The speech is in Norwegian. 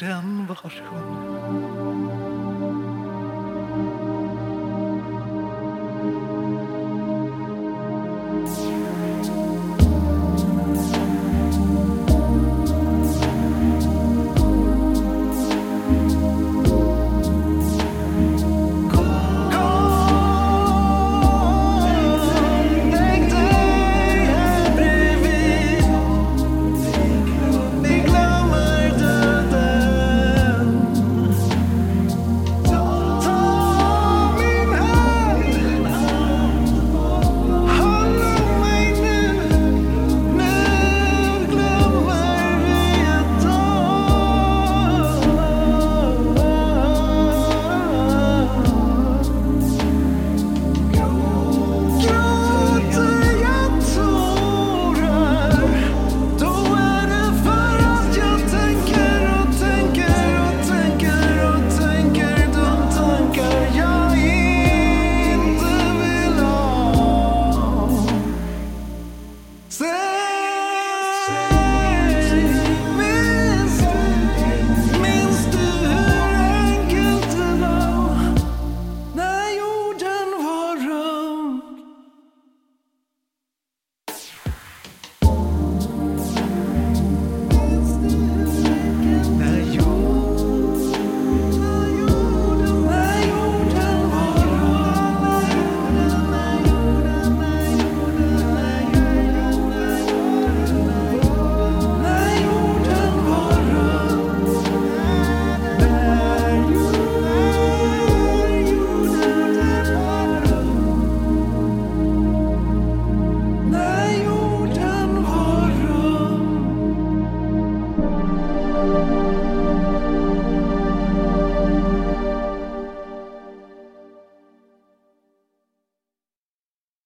den var skjønn. せー